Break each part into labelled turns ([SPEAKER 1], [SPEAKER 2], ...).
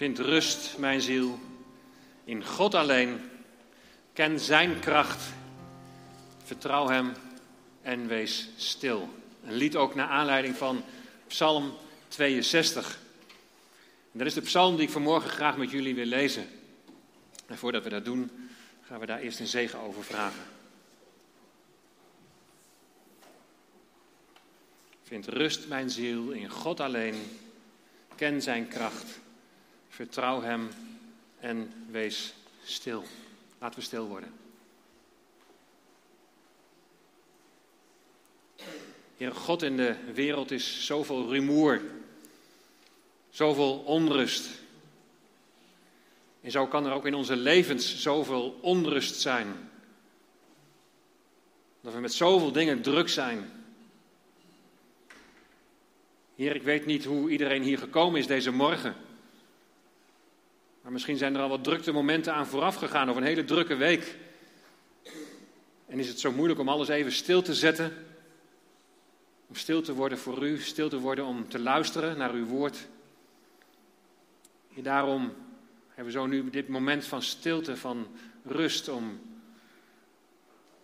[SPEAKER 1] Vind rust, mijn ziel, in God alleen. Ken Zijn kracht. Vertrouw Hem en wees stil. Een lied ook naar aanleiding van Psalm 62. En dat is de psalm die ik vanmorgen graag met jullie wil lezen. En voordat we dat doen, gaan we daar eerst een zegen over vragen. Vind rust, mijn ziel, in God alleen. Ken Zijn kracht. Vertrouw Hem en wees stil. Laten we stil worden. Heer God, in de wereld is zoveel rumoer, zoveel onrust. En zo kan er ook in onze levens zoveel onrust zijn. Dat we met zoveel dingen druk zijn. Heer, ik weet niet hoe iedereen hier gekomen is deze morgen. Maar misschien zijn er al wat drukte momenten aan vooraf gegaan of een hele drukke week. En is het zo moeilijk om alles even stil te zetten. Om stil te worden voor u, stil te worden om te luisteren naar uw woord. En daarom hebben we zo nu dit moment van stilte, van rust, om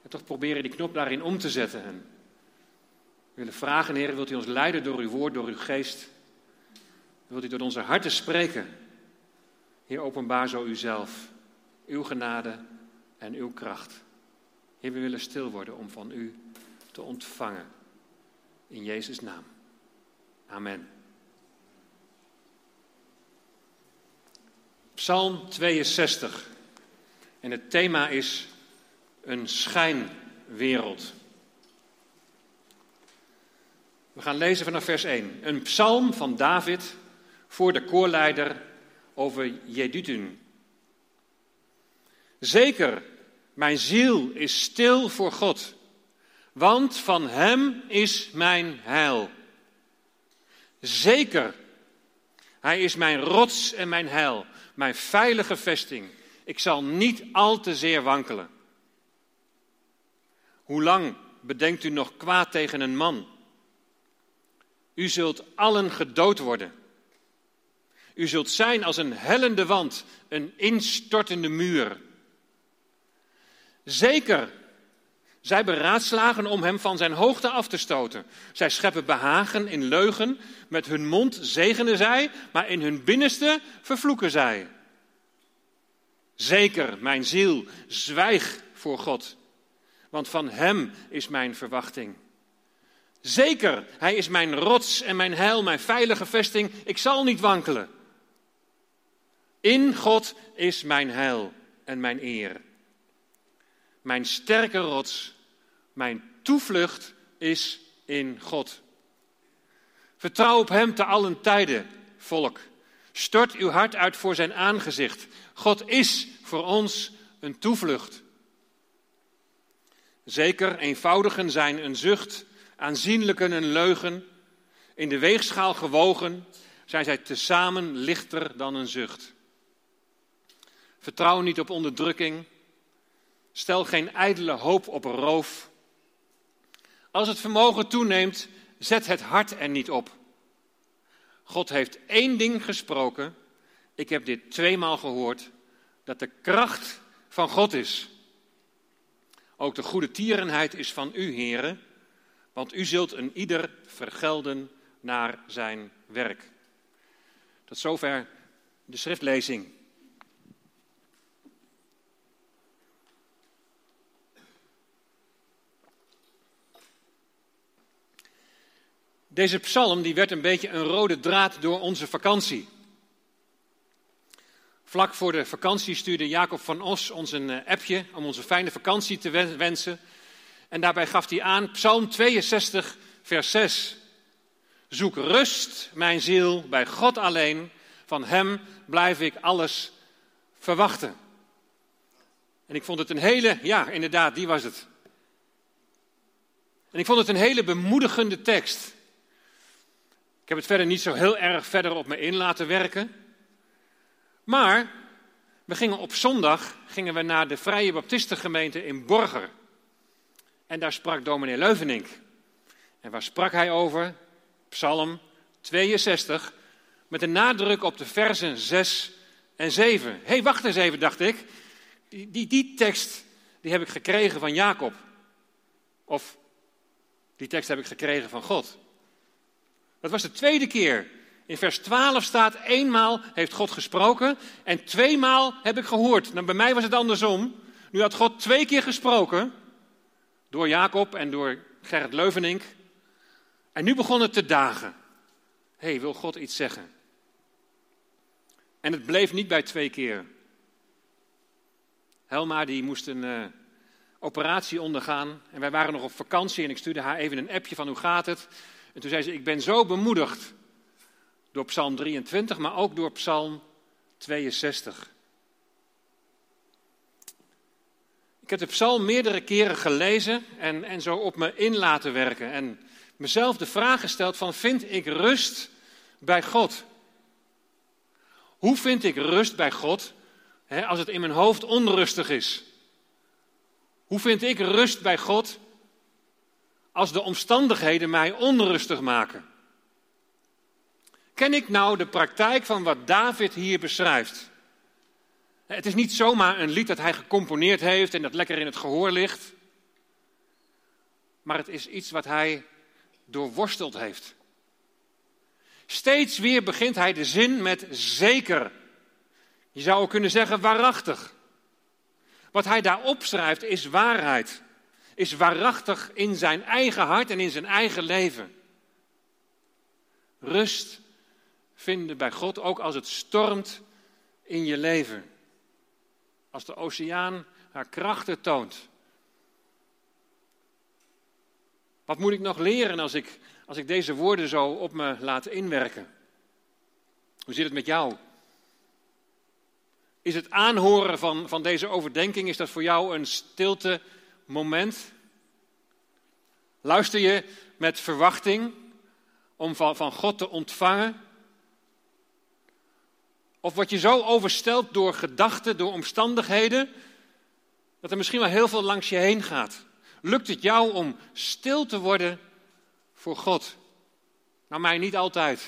[SPEAKER 1] toch proberen die knop daarin om te zetten. En we willen vragen, Heer, wilt u ons leiden door uw woord, door uw geest? Wilt u tot onze harten spreken? Heer, openbaar zo uzelf, uw genade en uw kracht. Heer, we willen stil worden om van u te ontvangen. In Jezus' naam. Amen. Psalm 62. En het thema is een schijnwereld. We gaan lezen vanaf vers 1. Een psalm van David voor de koorleider over Jedutun. Zeker, mijn ziel is stil voor God, want van Hem is mijn heil. Zeker, Hij is mijn rots en mijn heil, mijn veilige vesting. Ik zal niet al te zeer wankelen. Hoe lang bedenkt u nog kwaad tegen een man? U zult allen gedood worden. U zult zijn als een hellende wand, een instortende muur. Zeker, zij beraadslagen om hem van zijn hoogte af te stoten. Zij scheppen behagen in leugen. Met hun mond zegenen zij, maar in hun binnenste vervloeken zij. Zeker, mijn ziel, zwijg voor God, want van Hem is mijn verwachting. Zeker, Hij is mijn rots en mijn heil, mijn veilige vesting. Ik zal niet wankelen. In God is mijn heil en mijn eer. Mijn sterke rots, mijn toevlucht is in God. Vertrouw op Hem te allen tijden, volk. Stort uw hart uit voor Zijn aangezicht. God is voor ons een toevlucht. Zeker, eenvoudigen zijn een zucht, aanzienlijken een leugen. In de weegschaal gewogen zijn zij tezamen lichter dan een zucht. Vertrouw niet op onderdrukking. Stel geen ijdele hoop op roof. Als het vermogen toeneemt, zet het hart er niet op. God heeft één ding gesproken. Ik heb dit tweemaal gehoord. Dat de kracht van God is. Ook de goede tierenheid is van u, heren. Want u zult een ieder vergelden naar zijn werk. Tot zover de schriftlezing. Deze psalm die werd een beetje een rode draad door onze vakantie. Vlak voor de vakantie stuurde Jacob van Os ons een eh, appje om onze fijne vakantie te wensen. En daarbij gaf hij aan Psalm 62, vers 6. Zoek rust, mijn ziel, bij God alleen. Van Hem blijf ik alles verwachten. En ik vond het een hele, ja, inderdaad, die was het. En ik vond het een hele bemoedigende tekst. Ik heb het verder niet zo heel erg verder op me in laten werken. Maar we gingen op zondag gingen we naar de Vrije Baptistengemeente in Borger. En daar sprak dominee Leuvenink. En waar sprak hij over? Psalm 62. Met een nadruk op de versen 6 en 7. Hé, hey, wacht eens even, dacht ik. Die, die, die tekst die heb ik gekregen van Jacob. Of die tekst heb ik gekregen van God. Dat was de tweede keer. In vers 12 staat: eenmaal heeft God gesproken en tweemaal heb ik gehoord. Nou, bij mij was het andersom. Nu had God twee keer gesproken. Door Jacob en door Gerrit Leuvenink. En nu begon het te dagen. Hé, hey, wil God iets zeggen? En het bleef niet bij twee keer. Helma die moest een uh, operatie ondergaan. En wij waren nog op vakantie en ik stuurde haar even een appje van hoe gaat het. En toen zei ze, ik ben zo bemoedigd door Psalm 23, maar ook door Psalm 62. Ik heb de psalm meerdere keren gelezen en, en zo op me in laten werken. En mezelf de vraag gesteld van, vind ik rust bij God? Hoe vind ik rust bij God hè, als het in mijn hoofd onrustig is? Hoe vind ik rust bij God als de omstandigheden mij onrustig maken? Ken ik nou de praktijk van wat David hier beschrijft? Het is niet zomaar een lied dat hij gecomponeerd heeft en dat lekker in het gehoor ligt. Maar het is iets wat hij doorworsteld heeft. Steeds weer begint hij de zin met zeker. Je zou ook kunnen zeggen waarachtig. Wat hij daar opschrijft is waarheid. Is waarachtig in zijn eigen hart en in zijn eigen leven. Rust vinden bij God ook als het stormt in je leven. Als de oceaan haar krachten toont. Wat moet ik nog leren als ik, als ik deze woorden zo op me laat inwerken? Hoe zit het met jou? Is het aanhoren van, van deze overdenking, is dat voor jou een stilte moment? Luister je met verwachting om van, van God te ontvangen? Of word je zo oversteld door gedachten, door omstandigheden, dat er misschien wel heel veel langs je heen gaat? Lukt het jou om stil te worden voor God? Nou, mij niet altijd.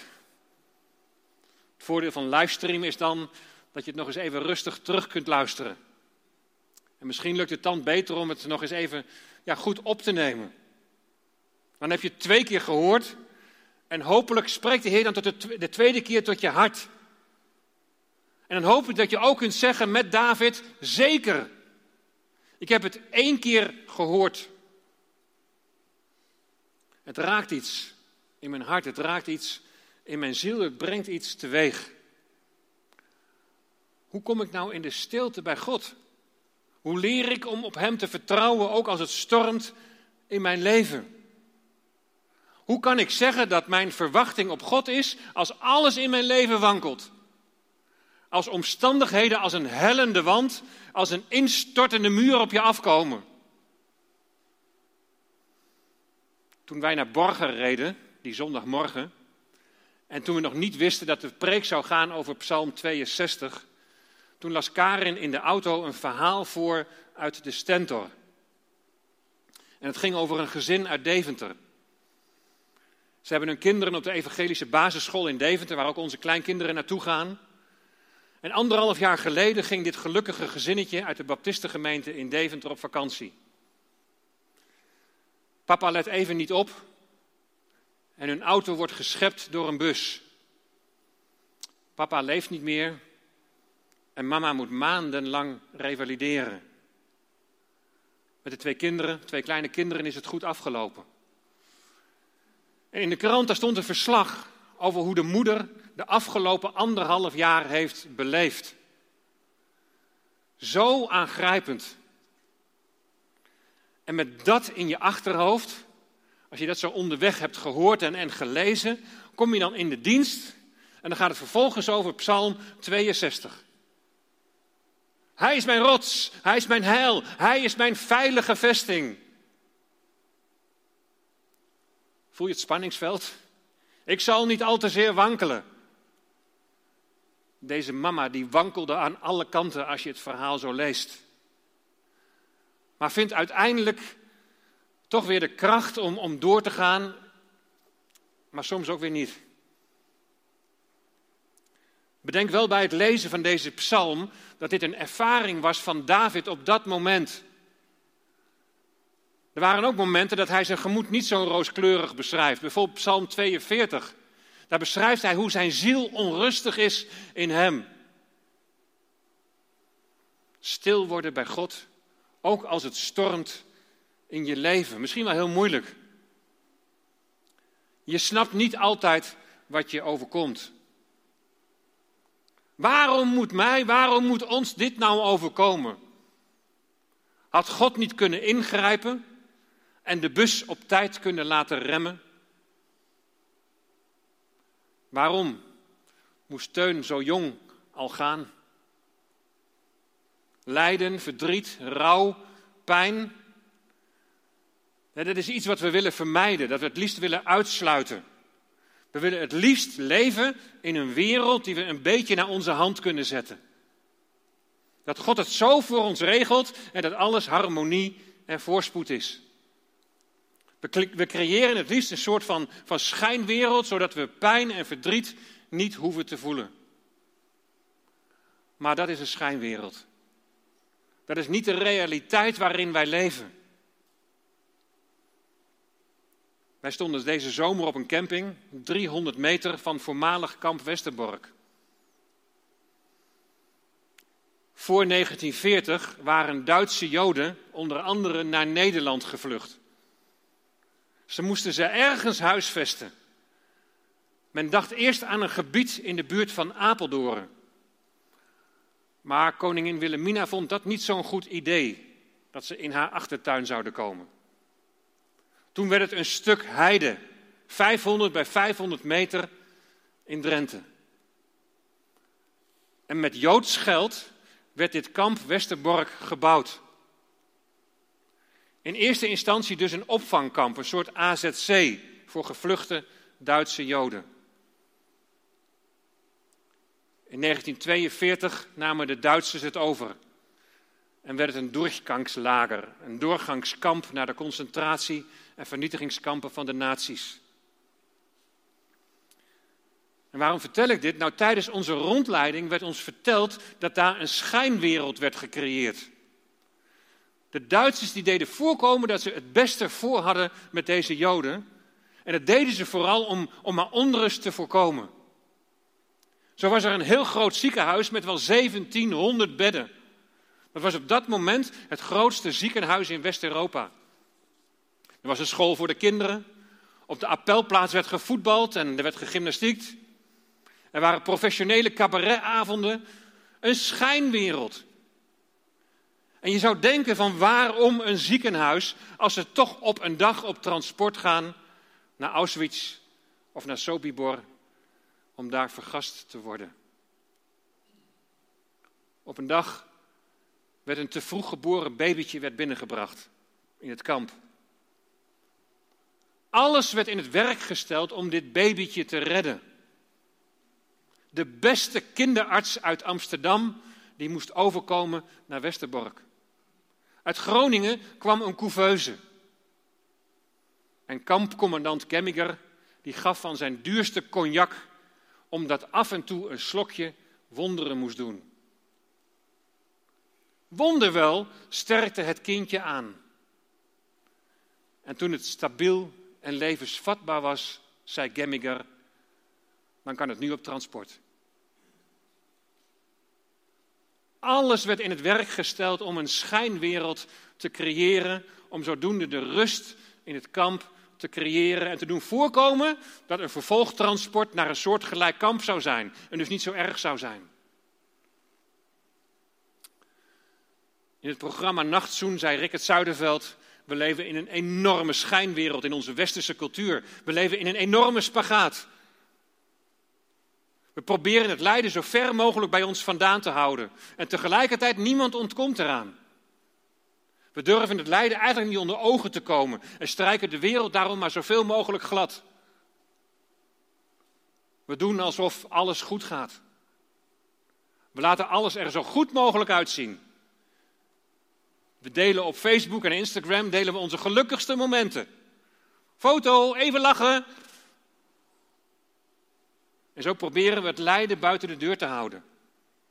[SPEAKER 1] Het voordeel van livestream is dan dat je het nog eens even rustig terug kunt luisteren. En misschien lukt het dan beter om het nog eens even ja, goed op te nemen. Dan heb je twee keer gehoord en hopelijk spreekt de Heer dan tot de tweede keer tot je hart. En dan hoop ik dat je ook kunt zeggen met David, zeker. Ik heb het één keer gehoord. Het raakt iets in mijn hart, het raakt iets in mijn ziel, het brengt iets teweeg. Hoe kom ik nou in de stilte bij God? Hoe leer ik om op Hem te vertrouwen, ook als het stormt in mijn leven? Hoe kan ik zeggen dat mijn verwachting op God is als alles in mijn leven wankelt? Als omstandigheden als een hellende wand, als een instortende muur op je afkomen. Toen wij naar Borger reden, die zondagmorgen, en toen we nog niet wisten dat de preek zou gaan over Psalm 62, toen las Karin in de auto een verhaal voor uit de Stentor. En het ging over een gezin uit Deventer. Ze hebben hun kinderen op de evangelische basisschool in Deventer, waar ook onze kleinkinderen naartoe gaan. En anderhalf jaar geleden ging dit gelukkige gezinnetje uit de Baptistengemeente in Deventer op vakantie. Papa let even niet op en hun auto wordt geschept door een bus. Papa leeft niet meer en mama moet maandenlang revalideren. Met de twee kinderen, twee kleine kinderen, is het goed afgelopen. En in de krant daar stond een verslag over hoe de moeder de afgelopen anderhalf jaar heeft beleefd. Zo aangrijpend. En met dat in je achterhoofd, als je dat zo onderweg hebt gehoord en, en gelezen, kom je dan in de dienst en dan gaat het vervolgens over Psalm 62. Hij is mijn rots, hij is mijn heil, hij is mijn veilige vesting. Voel je het spanningsveld? Ik zal niet al te zeer wankelen. Deze mama die wankelde aan alle kanten als je het verhaal zo leest. Maar vindt uiteindelijk toch weer de kracht om, om door te gaan, maar soms ook weer niet. Bedenk wel bij het lezen van deze psalm dat dit een ervaring was van David op dat moment. Er waren ook momenten dat hij zijn gemoed niet zo rooskleurig beschrijft. Bijvoorbeeld Psalm 42. Daar beschrijft hij hoe zijn ziel onrustig is in hem. Stil worden bij God, ook als het stormt in je leven. Misschien wel heel moeilijk. Je snapt niet altijd wat je overkomt. Waarom moet mij, waarom moet ons dit nou overkomen? Had God niet kunnen ingrijpen en de bus op tijd kunnen laten remmen? Waarom moest Teun zo jong al gaan? Lijden, verdriet, rouw, pijn. dat is iets wat we willen vermijden, dat we het liefst willen uitsluiten. We willen het liefst leven in een wereld die we een beetje naar onze hand kunnen zetten. Dat God het zo voor ons regelt en dat alles harmonie en voorspoed is. We creëren het liefst een soort van, van schijnwereld, zodat we pijn en verdriet niet hoeven te voelen. Maar dat is een schijnwereld. Dat is niet de realiteit waarin wij leven. Wij stonden deze zomer op een camping, 300 meter van voormalig kamp Westerbork. Voor 1940 waren Duitse Joden onder andere naar Nederland gevlucht. Ze moesten ze ergens huisvesten. Men dacht eerst aan een gebied in de buurt van Apeldoorn. Maar koningin Wilhelmina vond dat niet zo'n goed idee, dat ze in haar achtertuin zouden komen. Toen werd het een stuk heide, 500 bij 500 meter in Drenthe. En met Joods geld werd dit kamp Westerbork gebouwd. In eerste instantie dus een opvangkamp, een soort AZC voor gevluchte Duitse Joden. In 1942 namen de Duitsers het over en werd het een doorgangslager, een doorgangskamp naar de concentratie- en vernietigingskampen van de nazi's. En waarom vertel ik dit? Nou, tijdens onze rondleiding werd ons verteld dat daar een schijnwereld werd gecreëerd. De Duitsers die deden voorkomen dat ze het beste voor hadden met deze Joden. En dat deden ze vooral om, om maar onrust te voorkomen. Zo was er een heel groot ziekenhuis met wel 1700 bedden. Dat was op dat moment het grootste ziekenhuis in West-Europa. Er was een school voor de kinderen. Op de appelplaats werd gevoetbald en er werd gegymnastiekt. Er waren professionele cabaretavonden. Een schijnwereld. En je zou denken van waarom een ziekenhuis als ze toch op een dag op transport gaan naar Auschwitz of naar Sobibor om daar vergast te worden. Op een dag werd een te vroeg geboren babytje werd binnengebracht in het kamp. Alles werd in het werk gesteld om dit babytje te redden. De beste kinderarts uit Amsterdam, die moest overkomen naar Westerbork. Uit Groningen kwam een couveuse. En kampcommandant Kemmiger, die gaf van zijn duurste cognac, omdat af en toe een slokje wonderen moest doen. Wonderwel sterkte het kindje aan. En toen het stabiel en levensvatbaar was, zei Gemmiger, dan kan het nu op transport. Alles werd in het werk gesteld om een schijnwereld te creëren, om zodoende de rust in het kamp te creëren en te doen voorkomen dat een vervolgtransport naar een soortgelijk kamp zou zijn en dus niet zo erg zou zijn. In het programma Nachtzoen zei Rickert Zuiderveld, we leven in een enorme schijnwereld in onze westerse cultuur. We leven in een enorme spagaat. We proberen het lijden zo ver mogelijk bij ons vandaan te houden. En tegelijkertijd niemand ontkomt eraan. We durven het lijden eigenlijk niet onder ogen te komen en strijken de wereld daarom maar zoveel mogelijk glad. We doen alsof alles goed gaat. We laten alles er zo goed mogelijk uitzien. We delen op Facebook en Instagram delen we onze gelukkigste momenten. Foto, even lachen. En zo proberen we het lijden buiten de deur te houden.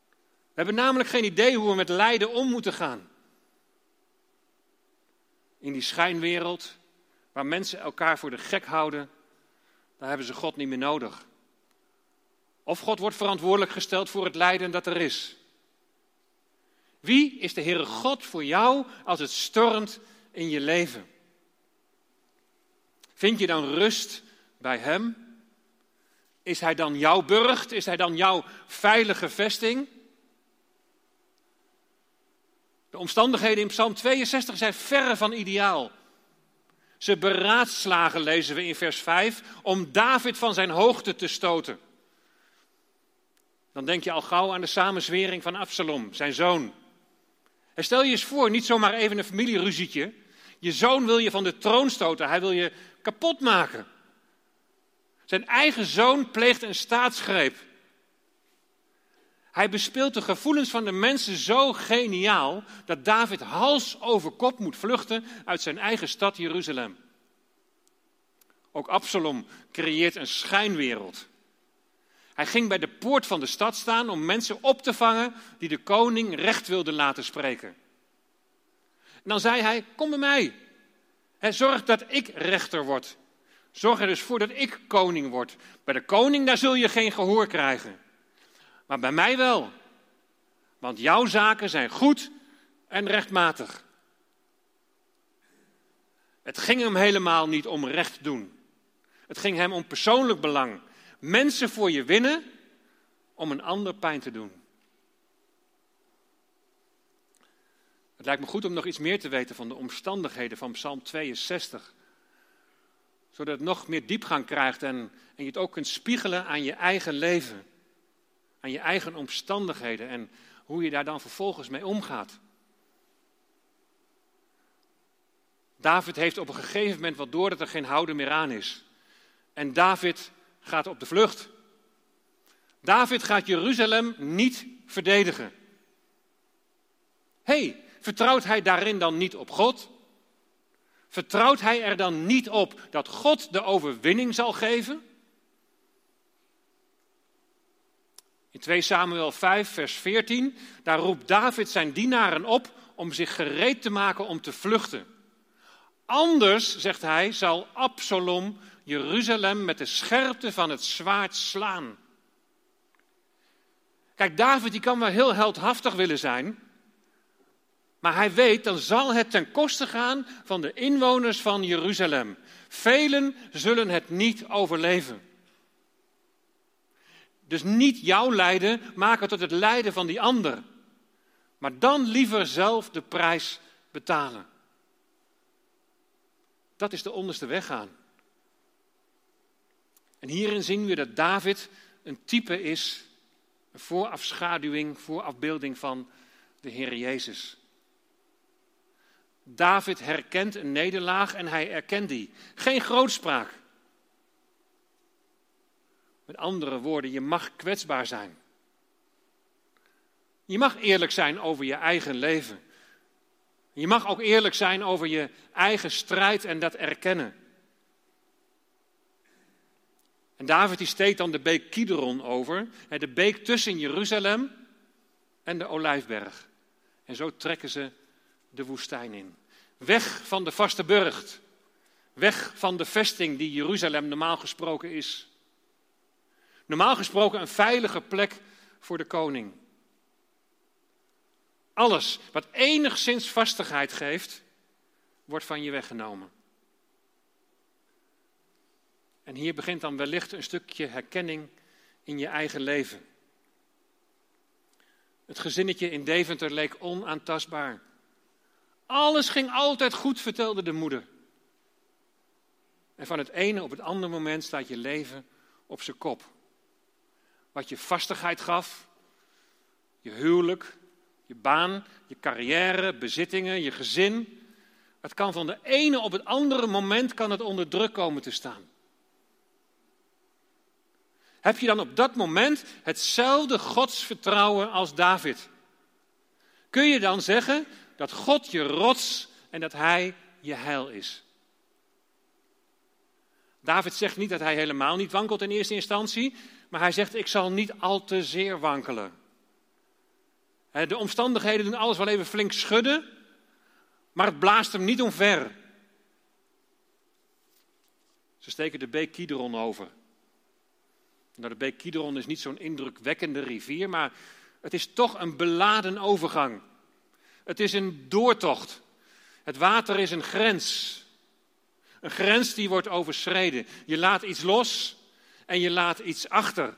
[SPEAKER 1] We hebben namelijk geen idee hoe we met lijden om moeten gaan. In die schijnwereld waar mensen elkaar voor de gek houden, daar hebben ze God niet meer nodig. Of God wordt verantwoordelijk gesteld voor het lijden dat er is. Wie is de Heere God voor jou als het stormt in je leven? Vind je dan rust bij Hem? Is Hij dan jouw burcht? Is Hij dan jouw veilige vesting? De omstandigheden in Psalm 62 zijn verre van ideaal. Ze beraadslagen, lezen we in vers 5, om David van zijn hoogte te stoten. Dan denk je al gauw aan de samenzwering van Absalom, zijn zoon. Stel je eens voor, niet zomaar even een familieruzietje. Je zoon wil je van de troon stoten, hij wil je kapot maken. Zijn eigen zoon pleegt een staatsgreep. Hij bespeelt de gevoelens van de mensen zo geniaal dat David hals over kop moet vluchten uit zijn eigen stad Jeruzalem. Ook Absalom creëert een schijnwereld. Hij ging bij de poort van de stad staan om mensen op te vangen die de koning recht wilden laten spreken. En dan zei hij: Kom bij mij. zorg dat ik rechter word. Zorg er dus voor dat ik koning word. Bij de koning daar zul je geen gehoor krijgen maar bij mij wel. Want jouw zaken zijn goed en rechtmatig. Het ging hem helemaal niet om recht doen. Het ging hem om persoonlijk belang. Mensen voor je winnen om een ander pijn te doen. Het lijkt me goed om nog iets meer te weten van de omstandigheden van Psalm 62. Zodat het nog meer diepgang krijgt en, en je het ook kunt spiegelen aan je eigen leven aan je eigen omstandigheden en hoe je daar dan vervolgens mee omgaat. David heeft op een gegeven moment wat door dat er geen houden meer aan is. En David gaat op de vlucht. David gaat Jeruzalem niet verdedigen. hey, vertrouwt hij daarin dan niet op God? Vertrouwt hij er dan niet op dat God de overwinning zal geven? In 2 Samuel 5, vers 14, daar roept David zijn dienaren op om zich gereed te maken om te vluchten. Anders, zegt hij, zal Absalom Jeruzalem met de scherpte van het zwaard slaan. Kijk, David die kan wel heel heldhaftig willen zijn, maar hij weet dan zal het ten koste gaan van de inwoners van Jeruzalem. Velen zullen het niet overleven. Dus niet jouw lijden maken tot het lijden van die ander. Maar dan liever zelf de prijs betalen. Dat is de onderste weg gaan. En hierin zien we dat David een type is, een voorafschaduwing, voorafbeelding van de Heer Jezus. David herkent een nederlaag en hij erkent die. Geen grootspraak. Met andere woorden, je mag kwetsbaar zijn. Je mag eerlijk zijn over je eigen leven. Je mag ook eerlijk zijn over je eigen strijd en dat erkennen. En David die steekt dan de beek Kidron over, de beek tussen Jeruzalem en de Olijfberg. En zo trekken ze de woestijn in. Weg van de vaste burcht. Weg van de vesting die Jeruzalem normaal gesproken is. Normaal gesproken een veilige plek voor de koning. Alles wat enigszins vastigheid geeft, wordt van je weggenomen. En hier begint dan wellicht een stukje herkenning in je eigen leven. Het gezinnetje in Deventer leek onaantastbaar. Alles ging altijd goed, vertelde de moeder. En van het ene op het andere moment staat je leven op zijn kop wat je vastigheid gaf. Je huwelijk, je baan, je carrière, bezittingen, je gezin. Het kan van de ene op het andere moment kan het onder druk komen te staan. Heb je dan op dat moment hetzelfde godsvertrouwen als David? Kun je dan zeggen dat God je rots en dat Hij je heil is? David zegt niet dat hij helemaal niet wankelt in eerste instantie, maar hij zegt: Ik zal niet al te zeer wankelen. De omstandigheden doen alles wel even flink schudden, maar het blaast hem niet omver. Ze steken de beek Kidron over. Nou, de beek Kidron is niet zo'n indrukwekkende rivier, maar het is toch een beladen overgang. Het is een doortocht. Het water is een grens. Een grens die wordt overschreden. Je laat iets los en je laat iets achter.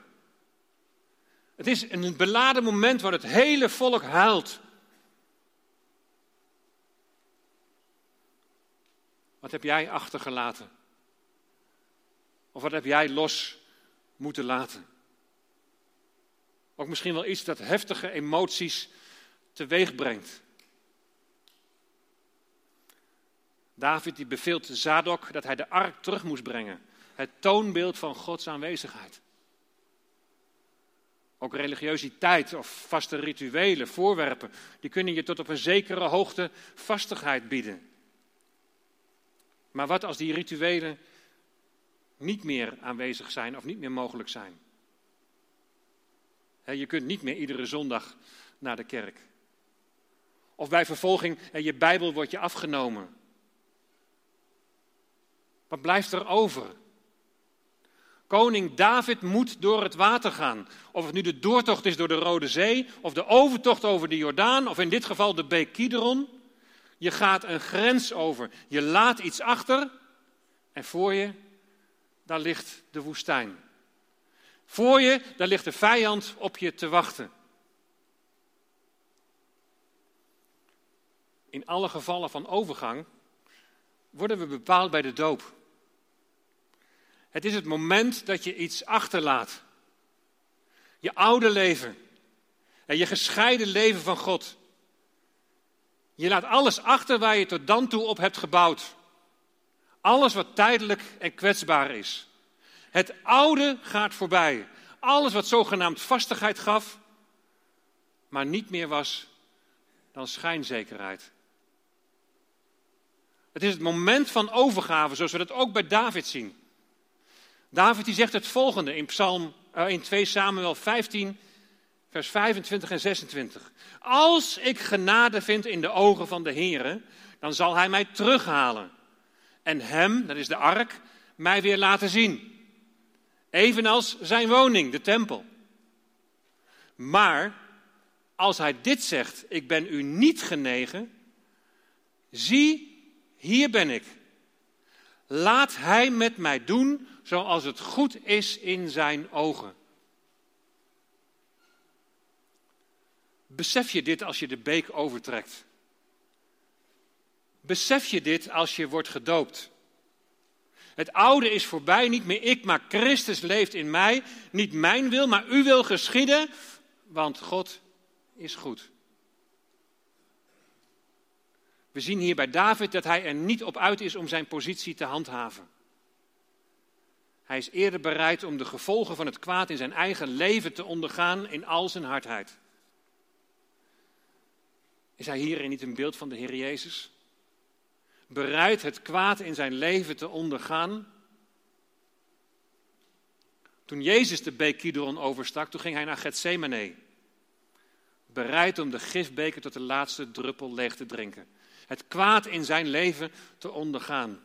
[SPEAKER 1] Het is een beladen moment waar het hele volk huilt. Wat heb jij achtergelaten? Of wat heb jij los moeten laten? Ook misschien wel iets dat heftige emoties teweeg brengt. David die beveelt Zadok dat hij de ark terug moest brengen. Het toonbeeld van Gods aanwezigheid. Ook religiositeit of vaste rituelen, voorwerpen, die kunnen je tot op een zekere hoogte vastigheid bieden. Maar wat als die rituelen niet meer aanwezig zijn of niet meer mogelijk zijn? Je kunt niet meer iedere zondag naar de kerk. Of bij vervolging, je Bijbel wordt je afgenomen. Wat blijft er over? Koning David moet door het water gaan. Of het nu de doortocht is door de Rode Zee, of de overtocht over de Jordaan, of in dit geval de beek. Je gaat een grens over. Je laat iets achter en voor je, daar ligt de woestijn. Voor je, daar ligt de vijand op je te wachten. In alle gevallen van overgang worden we bepaald bij de doop. Het is het moment dat je iets achterlaat. Je oude leven. En je gescheiden leven van God. Je laat alles achter waar je tot dan toe op hebt gebouwd. Alles wat tijdelijk en kwetsbaar is. Het oude gaat voorbij. Alles wat zogenaamd vastigheid gaf, maar niet meer was dan schijnzekerheid. Het is het moment van overgave, zoals we dat ook bij David zien. David die zegt het volgende in, Psalm, uh, in 2 Samuel 15, vers 25 en 26. Als ik genade vind in de ogen van de Heer, dan zal hij mij terughalen. En hem, dat is de ark, mij weer laten zien. Evenals zijn woning, de tempel. Maar als hij dit zegt, ik ben u niet genegen, zie, hier ben ik. Laat hij met mij doen zoals het goed is in zijn ogen. Besef je dit als je de beek overtrekt? Besef je dit als je wordt gedoopt? Het oude is voorbij, niet meer ik, maar Christus leeft in mij. Niet mijn wil, maar uw wil geschieden, want God is goed. We zien hier bij David dat hij er niet op uit is om zijn positie te handhaven. Hij is eerder bereid om de gevolgen van het kwaad in zijn eigen leven te ondergaan in al zijn hardheid. Is hij hierin niet een beeld van de Heer Jezus? Bereid het kwaad in zijn leven te ondergaan? Toen Jezus de beek Kidron overstak, toen ging hij naar Gethsemane. Bereid om de gifbeker tot de laatste druppel leeg te drinken. Het kwaad in zijn leven te ondergaan.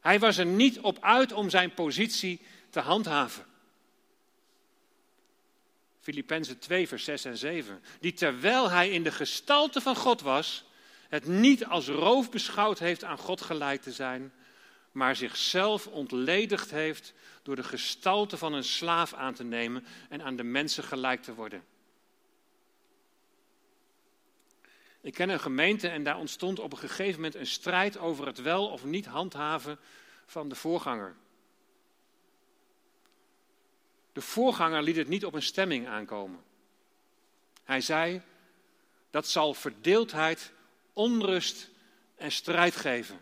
[SPEAKER 1] Hij was er niet op uit om zijn positie te handhaven. Filippenzen 2, vers 6 en 7. Die terwijl hij in de gestalte van God was, het niet als roof beschouwd heeft aan God gelijk te zijn, maar zichzelf ontledigd heeft door de gestalte van een slaaf aan te nemen en aan de mensen gelijk te worden. Ik ken een gemeente en daar ontstond op een gegeven moment een strijd over het wel of niet handhaven van de voorganger. De voorganger liet het niet op een stemming aankomen. Hij zei: dat zal verdeeldheid, onrust en strijd geven.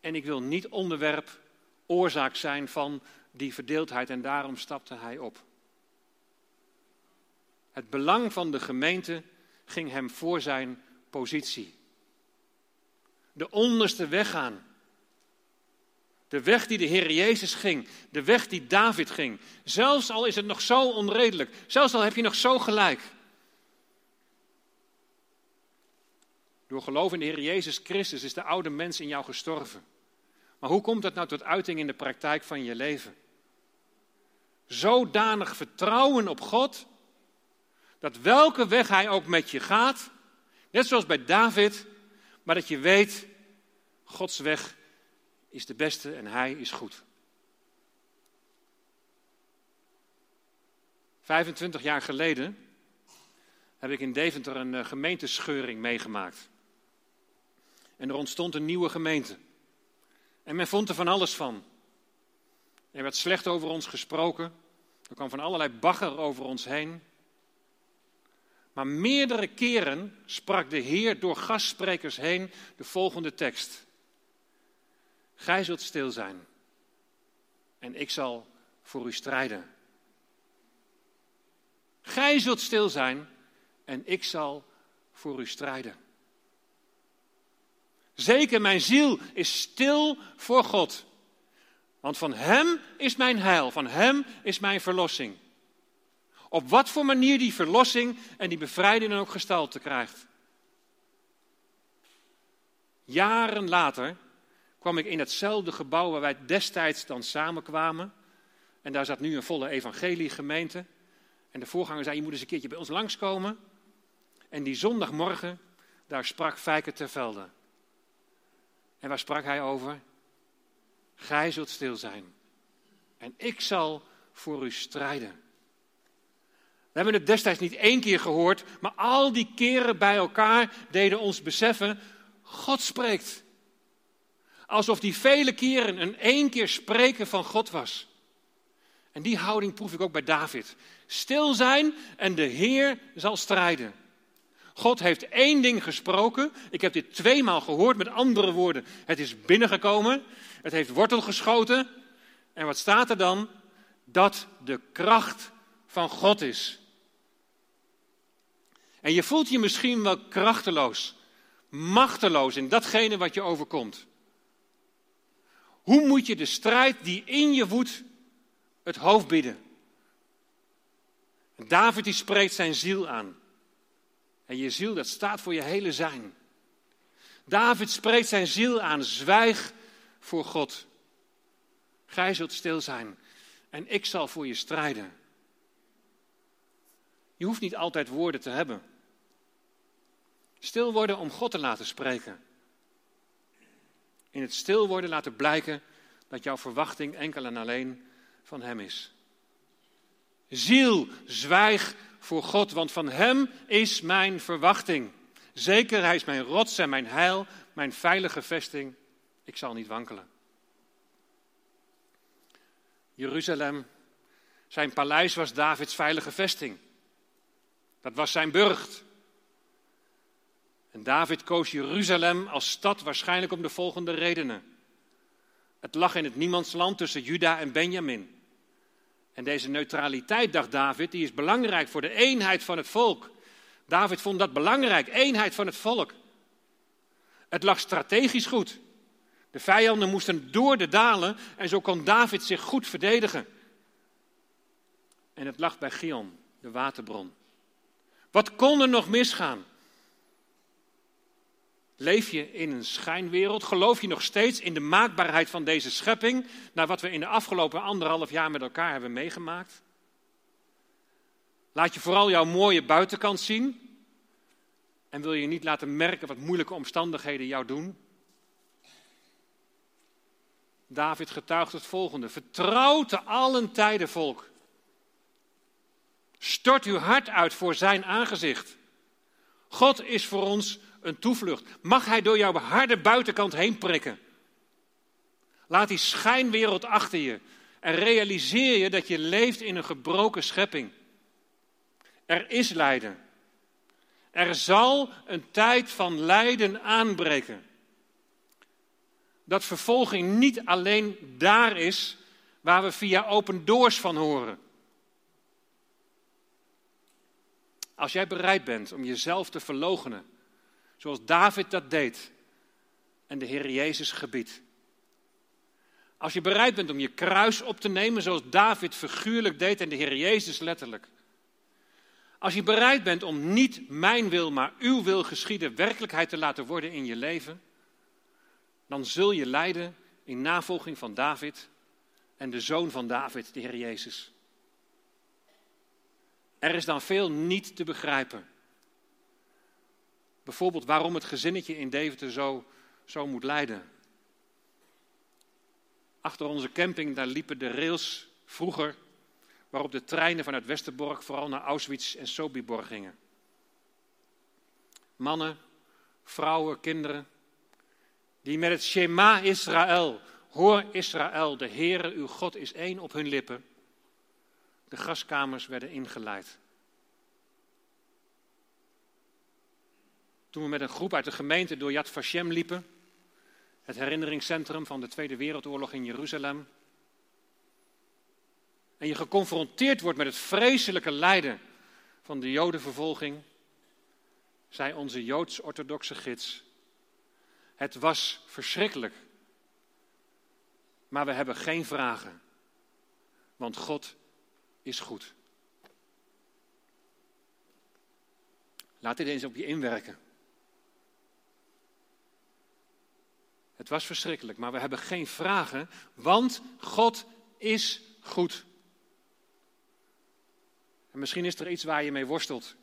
[SPEAKER 1] En ik wil niet onderwerp, oorzaak zijn van die verdeeldheid en daarom stapte hij op. Het belang van de gemeente ging hem voor zijn positie. De onderste weggaan. De De weg die de Heer Jezus ging, de weg die David ging. Zelfs al is het nog zo onredelijk, zelfs al heb je nog zo gelijk. Door geloof in de Heer Jezus Christus is de oude mens in jou gestorven. Maar hoe komt dat nou tot uiting in de praktijk van je leven? Zodanig vertrouwen op God, dat welke weg Hij ook met je gaat, net zoals bij David, maar dat je weet, Gods weg is de beste en Hij is goed. 25 jaar geleden heb ik in Deventer een eh, gemeentescheuring meegemaakt. En er ontstond een nieuwe gemeente. En men vond er van alles van. Er werd slecht over ons gesproken. Er kwam van allerlei bagger over ons heen. Maar meerdere keren sprak de Heer door gastsprekers heen de volgende tekst. Gij zult stil zijn en ik zal voor u strijden. Gij zult stil zijn en ik zal voor u strijden. Zeker, mijn ziel is stil voor God. Want van Hem is mijn heil, van Hem is mijn verlossing. Op wat voor manier die verlossing en die bevrijding dan ook gestalte krijgt. Jaren later kwam ik in hetzelfde gebouw waar wij destijds dan samenkwamen. En daar zat nu een volle evangeliegemeente. En de voorganger zei, je moet eens een keertje bij ons langskomen. En die zondagmorgen, daar sprak Fijke Tervelde. En waar sprak hij over? Gij zult stil zijn. En ik zal voor u strijden. We hebben het destijds niet één keer gehoord, maar al die keren bij elkaar deden ons beseffen, God spreekt. Alsof die vele keren een één keer spreken van God was. En die houding proef ik ook bij David. Stil zijn en de Heer zal strijden. God heeft één ding gesproken. Ik heb dit tweemaal gehoord. Met andere woorden, het is binnengekomen. Het heeft wortel geschoten. En wat staat er dan? Dat de kracht van God is. En je voelt je misschien wel krachteloos, machteloos in datgene wat je overkomt. Hoe moet je de strijd die in je woedt het hoofd bieden? David die spreekt zijn ziel aan. En je ziel, dat staat voor je hele zijn. David spreekt zijn ziel aan, zwijg voor God. Gij zult stil zijn en ik zal voor je strijden. Je hoeft niet altijd woorden te hebben. Stil worden om God te laten spreken. In het stil worden laten blijken dat jouw verwachting enkel en alleen van Hem is. Ziel, zwijg voor God, want van Hem is mijn verwachting. Zeker, Hij is mijn rots en mijn heil, mijn veilige vesting. Ik zal niet wankelen. Jeruzalem, zijn paleis was Davids veilige vesting. Dat was zijn burcht. En David koos Jeruzalem als stad waarschijnlijk om de volgende redenen. Het lag in het niemandsland tussen Juda en Benjamin. En deze neutraliteit, dacht David, die is belangrijk voor de eenheid van het volk. David vond dat belangrijk, eenheid van het volk. Het lag strategisch goed. De vijanden moesten door de dalen en zo kon David zich goed verdedigen. En het lag bij Gion, de waterbron. Wat kon er nog misgaan? Leef je in een schijnwereld? Geloof je nog steeds in de maakbaarheid van deze schepping, naar wat we in de afgelopen anderhalf jaar met elkaar hebben meegemaakt? Laat je vooral jouw mooie buitenkant zien en wil je niet laten merken wat moeilijke omstandigheden jou doen? David getuigt het volgende: Vertrouw te allen tijden, volk. Stort uw hart uit voor zijn aangezicht. God is voor ons een toevlucht. Mag hij door jouw harde buitenkant heen prikken. Laat die schijnwereld achter je. En realiseer je dat je leeft in een gebroken schepping. Er is lijden. Er zal een tijd van lijden aanbreken. Dat vervolging niet alleen daar is waar we via open doors van horen. Als jij bereid bent om jezelf te verloochenen Zoals David dat deed. En de Heer Jezus gebiedt. Als je bereid bent om je kruis op te nemen, zoals David figuurlijk deed en de Heer Jezus letterlijk. Als je bereid bent om niet mijn wil, maar uw wil geschieden werkelijkheid te laten worden in je leven, dan zul je lijden in navolging van David en de zoon van David, de Heer Jezus. Er is dan veel niet te begrijpen. Bijvoorbeeld waarom het gezinnetje in Deventer zo, zo moet lijden. Achter onze camping, daar liepen de rails vroeger, waarop de treinen vanuit Westerbork vooral naar Auschwitz en Sobibor gingen. Mannen, vrouwen, kinderen, die met het Shema Israël, hoor Israël, de Heere uw God is één op hun lippen, de gaskamers werden ingeleid. Toen we met een groep uit de gemeente door Yad Vashem liepen, het herinneringscentrum van de Tweede Wereldoorlog in Jeruzalem, en je geconfronteerd wordt met het vreselijke lijden van de Jodenvervolging, zei onze Joods-orthodoxe gids: Het was verschrikkelijk, maar we hebben geen vragen, want God is goed. Laat dit eens op je inwerken. Het was verschrikkelijk, maar we hebben geen vragen, want God is goed. En misschien is er iets waar je mee worstelt.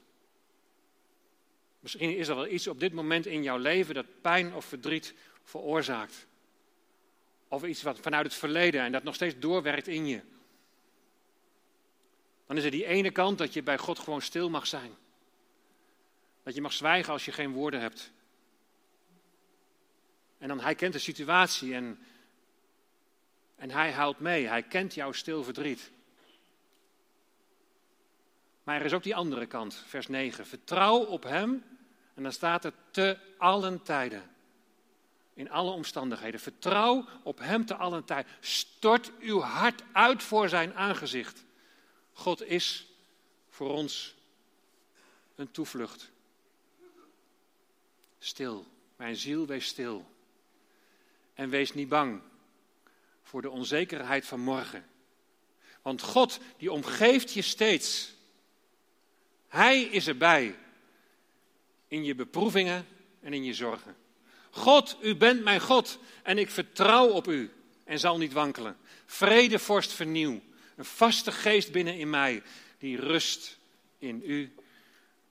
[SPEAKER 1] Misschien is er wel iets op dit moment in jouw leven dat pijn of verdriet veroorzaakt. Of iets wat vanuit het verleden en dat nog steeds doorwerkt in je. Dan is er die ene kant dat je bij God gewoon stil mag zijn. Dat je mag zwijgen als je geen woorden hebt. En dan hij kent de situatie en, en hij huilt mee. Hij kent jouw stil verdriet. Maar er is ook die andere kant, vers 9. Vertrouw op hem. En dan staat er te allen tijden. In alle omstandigheden. Vertrouw op hem te allen tijden. Stort uw hart uit voor zijn aangezicht. God is voor ons een toevlucht. Stil, mijn ziel, wees stil. En wees niet bang voor de onzekerheid van morgen. Want God, die omgeeft je steeds. Hij is erbij in je beproevingen en in je zorgen. God, u bent mijn God en ik vertrouw op u en zal niet wankelen. Vrede, vorst, vernieuw. Een vaste geest binnen in mij die rust in u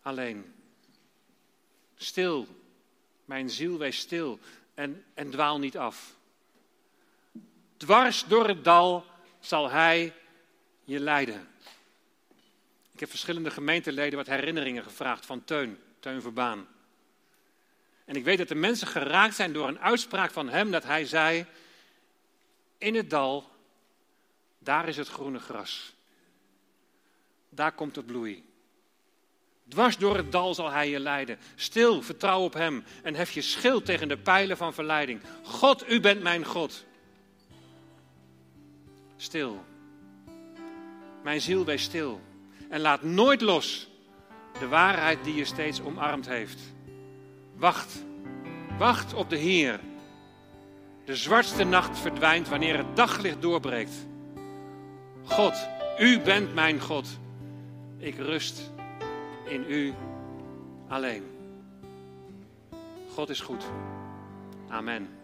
[SPEAKER 1] alleen. Stil, mijn ziel, wees stil en, en dwaal niet af. Dwars door het dal zal hij je leiden. Ik heb verschillende gemeenteleden wat herinneringen gevraagd van Teun, Teun Verbaan. En ik weet dat de mensen geraakt zijn door een uitspraak van hem dat hij zei, in het dal, daar is het groene gras. Daar komt het bloei. Dwars door het dal zal hij je leiden. Stil, vertrouw op hem en hef je schild tegen de pijlen van verleiding. God, u bent mijn God. Stil. Mijn ziel, wees stil. En laat nooit los de waarheid die je steeds omarmd heeft. Wacht, wacht op de Heer. De zwartste nacht verdwijnt wanneer het daglicht doorbreekt. God, u bent mijn God. Ik rust in u alleen. God is goed. Amen.